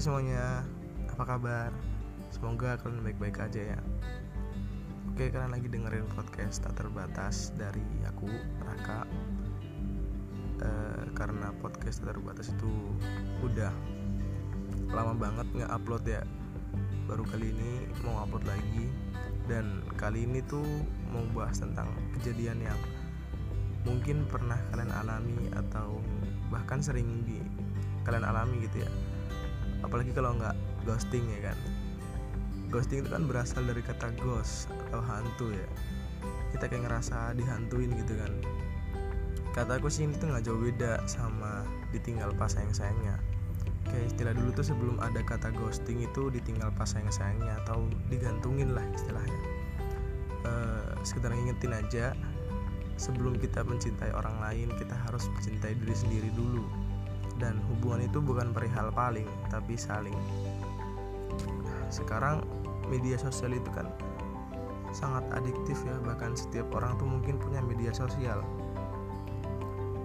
Hai semuanya, apa kabar? Semoga kalian baik-baik aja ya. Oke, kalian lagi dengerin podcast tak terbatas dari aku, Raka. E, karena podcast tak terbatas itu udah lama banget nggak upload ya. Baru kali ini mau upload lagi dan kali ini tuh mau bahas tentang kejadian yang mungkin pernah kalian alami atau bahkan sering di kalian alami gitu ya apalagi kalau nggak ghosting ya kan. Ghosting itu kan berasal dari kata ghost atau hantu ya. Kita kayak ngerasa dihantuin gitu kan. Kataku sih ini tuh nggak jauh beda sama ditinggal pas sayang sayangnya kayak istilah dulu tuh sebelum ada kata ghosting itu ditinggal pas sayang sayangnya atau digantungin lah istilahnya. E, sekedar ngingetin aja sebelum kita mencintai orang lain kita harus mencintai diri sendiri dulu dan hubungan itu bukan perihal paling tapi saling. Sekarang media sosial itu kan sangat adiktif ya. Bahkan setiap orang tuh mungkin punya media sosial.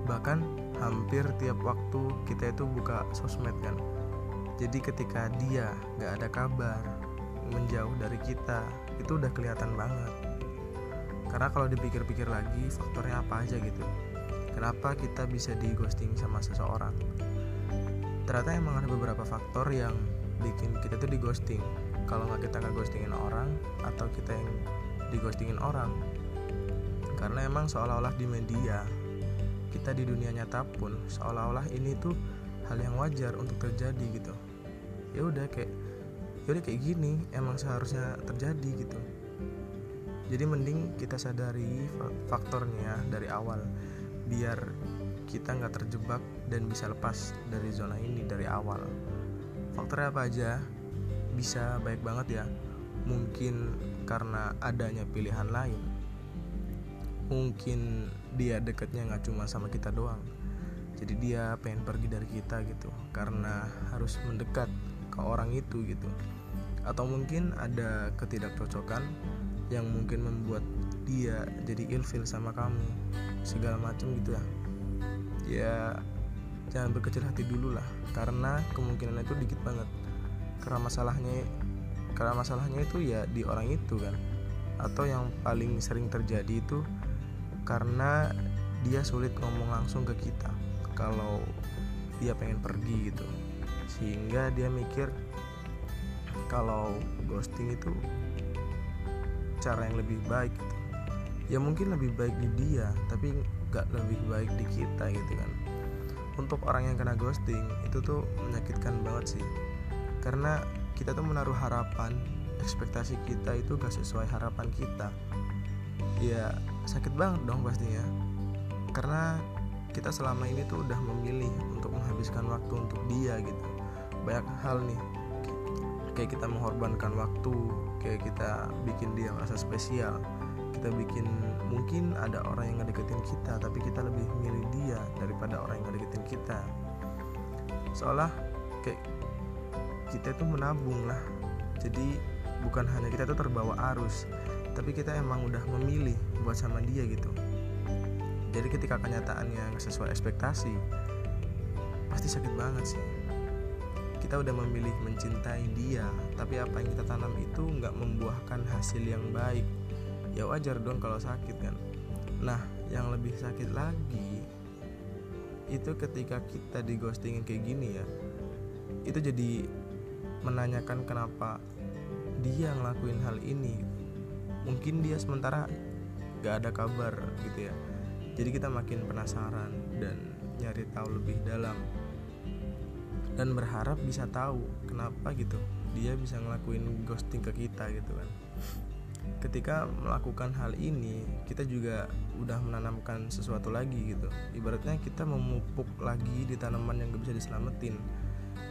Bahkan hampir tiap waktu kita itu buka sosmed kan. Jadi ketika dia gak ada kabar menjauh dari kita itu udah kelihatan banget. Karena kalau dipikir-pikir lagi faktornya apa aja gitu kenapa kita bisa di ghosting sama seseorang? Ternyata emang ada beberapa faktor yang bikin kita tuh di ghosting kalau nggak kita nggak ghostingin orang atau kita yang di ghostingin orang. Karena emang seolah-olah di media kita di dunia nyata pun seolah-olah ini tuh hal yang wajar untuk terjadi gitu. Ya udah kayak ya udah kayak gini emang seharusnya terjadi gitu. Jadi mending kita sadari faktornya dari awal biar kita nggak terjebak dan bisa lepas dari zona ini dari awal. Faktornya apa aja? Bisa baik banget ya. Mungkin karena adanya pilihan lain. Mungkin dia deketnya nggak cuma sama kita doang. Jadi dia pengen pergi dari kita gitu karena harus mendekat ke orang itu gitu. Atau mungkin ada ketidakcocokan yang mungkin membuat dia jadi ilfil sama kamu segala macam gitu ya ya jangan berkecil hati dulu lah karena kemungkinan itu dikit banget. Karena masalahnya karena masalahnya itu ya di orang itu kan. Atau yang paling sering terjadi itu karena dia sulit ngomong langsung ke kita kalau dia pengen pergi gitu. Sehingga dia mikir kalau ghosting itu cara yang lebih baik gitu. ya mungkin lebih baik di dia tapi gak lebih baik di kita gitu kan. Untuk orang yang kena ghosting itu tuh menyakitkan banget sih. Karena kita tuh menaruh harapan ekspektasi kita itu gak sesuai harapan kita. Ya sakit banget dong pastinya. Karena kita selama ini tuh udah memilih untuk menghabiskan waktu untuk dia gitu. Banyak hal nih kayak kita mengorbankan waktu kayak kita bikin dia merasa spesial. Kita bikin mungkin ada orang yang ngedeketin kita tapi kita lebih milih dia daripada orang yang ngedeketin kita. Seolah kayak kita itu menabung lah. Jadi bukan hanya kita tuh terbawa arus tapi kita emang udah memilih buat sama dia gitu. Jadi ketika kenyataannya sesuai ekspektasi pasti sakit banget sih kita udah memilih mencintai dia tapi apa yang kita tanam itu nggak membuahkan hasil yang baik. Ya wajar dong kalau sakit kan? Nah yang lebih sakit lagi itu ketika kita di ghostingin kayak gini ya itu jadi menanyakan kenapa dia ngelakuin hal ini. Mungkin dia sementara gak ada kabar gitu ya. Jadi kita makin penasaran dan nyari tahu lebih dalam dan berharap bisa tahu kenapa gitu dia bisa ngelakuin ghosting ke kita gitu kan. Ketika melakukan hal ini kita juga udah menanamkan sesuatu lagi gitu. Ibaratnya kita memupuk lagi di tanaman yang gak bisa diselamatin.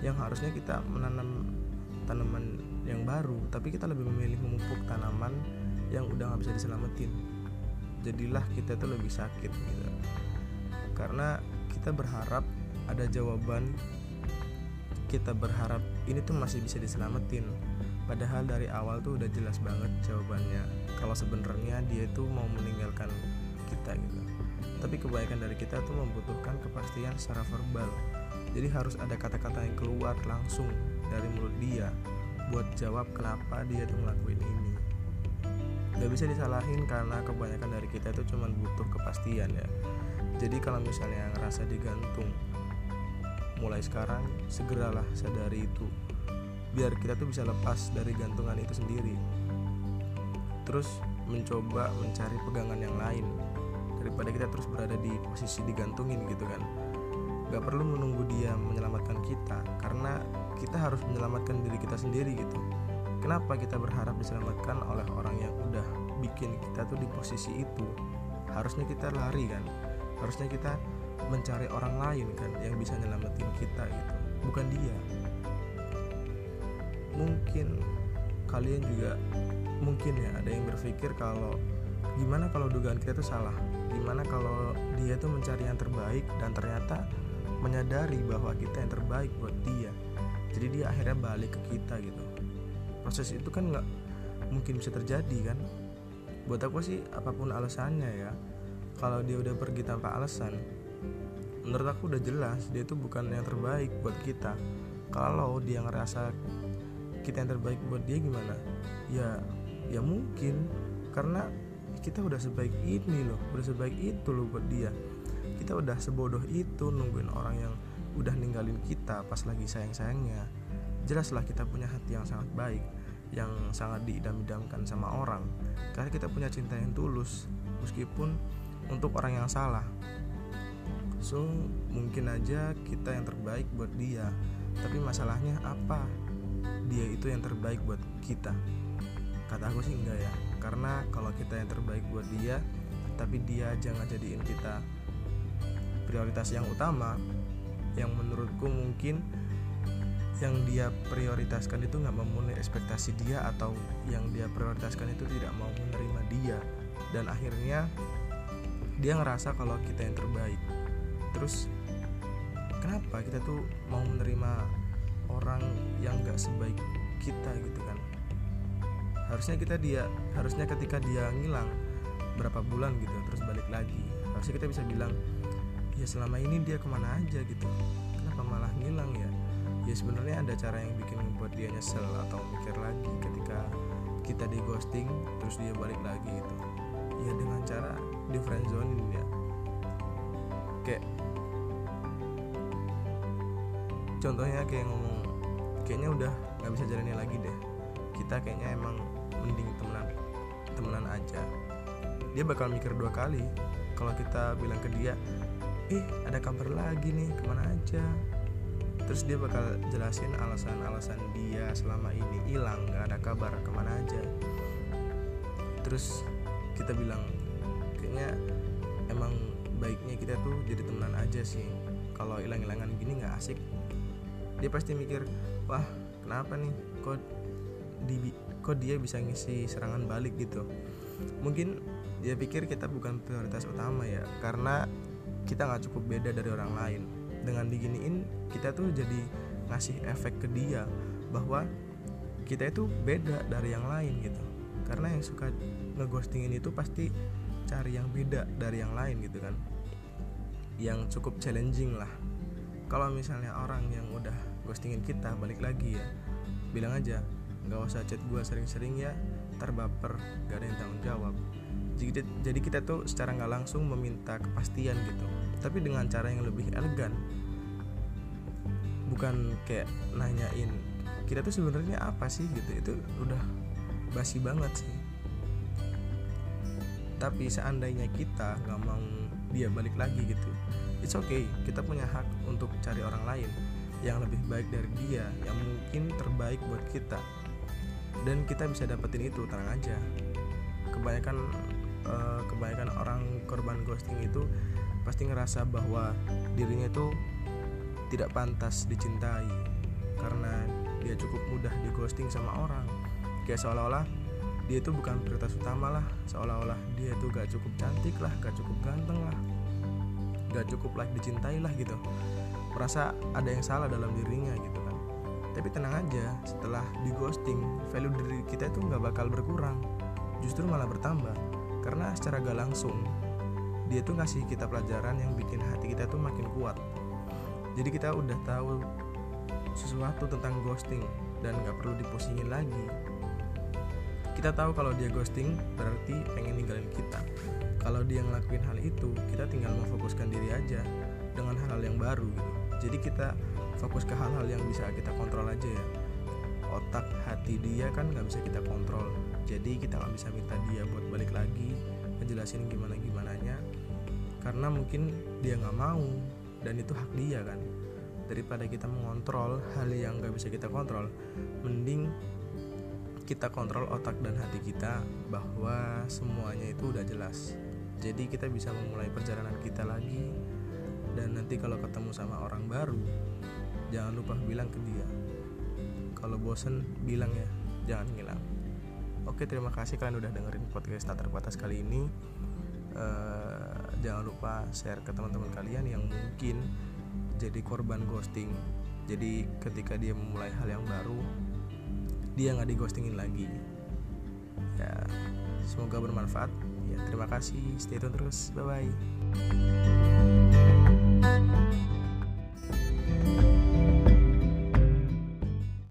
Yang harusnya kita menanam tanaman yang baru tapi kita lebih memilih memupuk tanaman yang udah gak bisa diselamatin. Jadilah kita tuh lebih sakit gitu. Karena kita berharap ada jawaban kita berharap ini tuh masih bisa diselamatin. Padahal dari awal tuh udah jelas banget jawabannya. Kalau sebenarnya dia itu mau meninggalkan kita gitu. Tapi kebanyakan dari kita tuh membutuhkan kepastian secara verbal. Jadi harus ada kata-kata yang keluar langsung dari mulut dia buat jawab kenapa dia tuh ngelakuin ini. Gak bisa disalahin karena kebanyakan dari kita itu cuma butuh kepastian ya. Jadi kalau misalnya ngerasa digantung mulai sekarang segeralah sadari itu. Biar kita tuh bisa lepas dari gantungan itu sendiri. Terus mencoba mencari pegangan yang lain daripada kita terus berada di posisi digantungin gitu kan. Gak perlu menunggu dia menyelamatkan kita karena kita harus menyelamatkan diri kita sendiri gitu. Kenapa kita berharap diselamatkan oleh orang yang udah bikin kita tuh di posisi itu? Harusnya kita lari kan? Harusnya kita mencari orang lain kan yang bisa nyelamatin kita gitu. Bukan dia. Mungkin kalian juga mungkin ya ada yang berpikir kalau gimana kalau dugaan kita itu salah? Gimana kalau dia tuh mencari yang terbaik dan ternyata menyadari bahwa kita yang terbaik buat dia. Jadi dia akhirnya balik ke kita gitu. Proses itu kan nggak mungkin bisa terjadi kan? Buat aku sih apa pun alasannya ya. Kalau dia udah pergi tanpa alasan menurut aku udah jelas dia itu bukan yang terbaik buat kita. Kalau dia ngerasa kita yang terbaik buat dia gimana? Ya ya mungkin. Karena kita udah sebaik ini loh udah sebaik itu loh buat dia. Kita udah sebodoh itu nungguin orang yang udah ninggalin kita pas lagi sayang-sayangnya. Jelaslah kita punya hati yang sangat baik yang sangat diidam-idamkan sama orang. Karena kita punya cinta yang tulus meskipun untuk orang yang salah so mungkin aja kita yang terbaik buat dia. Tapi masalahnya apa? Dia itu yang terbaik buat kita. Kata aku sih enggak ya. Karena kalau kita yang terbaik buat dia tapi dia jangan jadiin kita prioritas yang utama yang menurutku mungkin yang dia prioritaskan itu nggak memenuhi ekspektasi dia atau yang dia prioritaskan itu tidak mau menerima dia. Dan akhirnya dia ngerasa kalau kita yang terbaik terus kenapa kita tuh mau menerima orang yang gak sebaik kita gitu kan? Harusnya kita dia harusnya ketika dia ngilang berapa bulan gitu terus balik lagi harusnya kita bisa bilang ya selama ini dia ke mana aja gitu. Kenapa malah ngilang ya? Ya sebenarnya ada cara yang bikin buat dia nyesel atau mikir lagi ketika kita di ghosting terus dia balik lagi gitu. Ya dengan cara di friendzone ya kayak contohnya kayak ngomong kayaknya udah nggak bisa jalannya lagi deh. Kita kayaknya emang mending temenan temenan aja. Dia bakal mikir dua kali kalau kita bilang ke dia eh ada kabar lagi nih ke mana aja? Terus dia bakal jelasin alasan-alasan dia selama ini hilang nggak ada kabar ke mana aja. Terus kita bilang kayaknya emang baiknya kita tuh jadi temenan aja sih. Kalau hilang-hilangan gini nggak asik. Dia pasti mikir wah kenapa nih? Kok di kok dia bisa ngisi serangan balik gitu? Mungkin dia pikir kita bukan prioritas utama ya karena kita nggak cukup beda dari orang lain. Dengan diginiin kita tuh jadi ngasih efek ke dia bahwa kita itu beda dari yang lain gitu. Karena yang suka ngeghostingin itu pasti cari yang beda dari yang lain gitu kan yang cukup challenging lah. Kalau misalnya orang yang udah ghostingin kita balik lagi ya bilang aja nggak usah chat gue sering-sering ya terbaper gak ada yang tanggung jawab. Jadi, jadi kita tuh secara nggak langsung meminta kepastian gitu tapi dengan cara yang lebih elegan. Bukan kayak nanyain kita tuh sebenarnya apa sih? gitu itu udah basi banget sih. Tapi seandainya kita nggak mau dia balik lagi gitu. It's okay kita punya hak untuk cari orang lain yang lebih baik dari dia yang mungkin terbaik buat kita. Dan kita bisa dapetin itu tenang aja. Kebanyakan uh, kebanyakan orang korban ghosting itu pasti ngerasa bahwa dirinya itu tidak pantas dicintai karena dia cukup mudah di ghosting sama orang. Kayak seolah-olah dia itu bukan prioritas utama lah. Seolah-olah dia itu gak cukup cantik lah gak cukup ganteng lah. Gak cukup lah dicintai lah gitu. Merasa ada yang salah dalam dirinya gitu kan. Tapi tenang aja setelah di ghosting value diri kita itu nggak bakal berkurang. Justru malah bertambah. Karena secara gak langsung dia tuh ngasih kita pelajaran yang bikin hati kita tuh makin kuat. Jadi kita udah tahu sesuatu tentang ghosting dan nggak perlu dipusingin lagi kita tahu kalau dia ghosting berarti pengen ninggalin kita. Kalau dia ngelakuin hal itu kita tinggal memfokuskan diri aja dengan hal-hal yang baru gitu. Jadi kita fokus ke hal-hal yang bisa kita kontrol aja ya. Otak hati dia kan nggak bisa kita kontrol. Jadi kita nggak bisa minta dia buat balik lagi ngejelasin gimana gimana nya karena mungkin dia nggak mau dan itu hak dia kan. Daripada kita mengontrol hal yang nggak bisa kita kontrol mending kita kontrol otak dan hati kita bahwa semuanya itu udah jelas. Jadi kita bisa memulai perjalanan kita lagi. Dan nanti kalau ketemu sama orang baru jangan lupa bilang ke dia. Kalau bosen bilang ya jangan ngilang. Oke terima kasih kalian udah dengerin podcast tak terbatas kali ini. Uh, jangan lupa share ke teman-teman kalian yang mungkin jadi korban ghosting. Jadi ketika dia memulai hal yang baru dia nggak digostingin lagi. Ya semoga bermanfaat. Ya terima kasih. Stay tune terus. Bye bye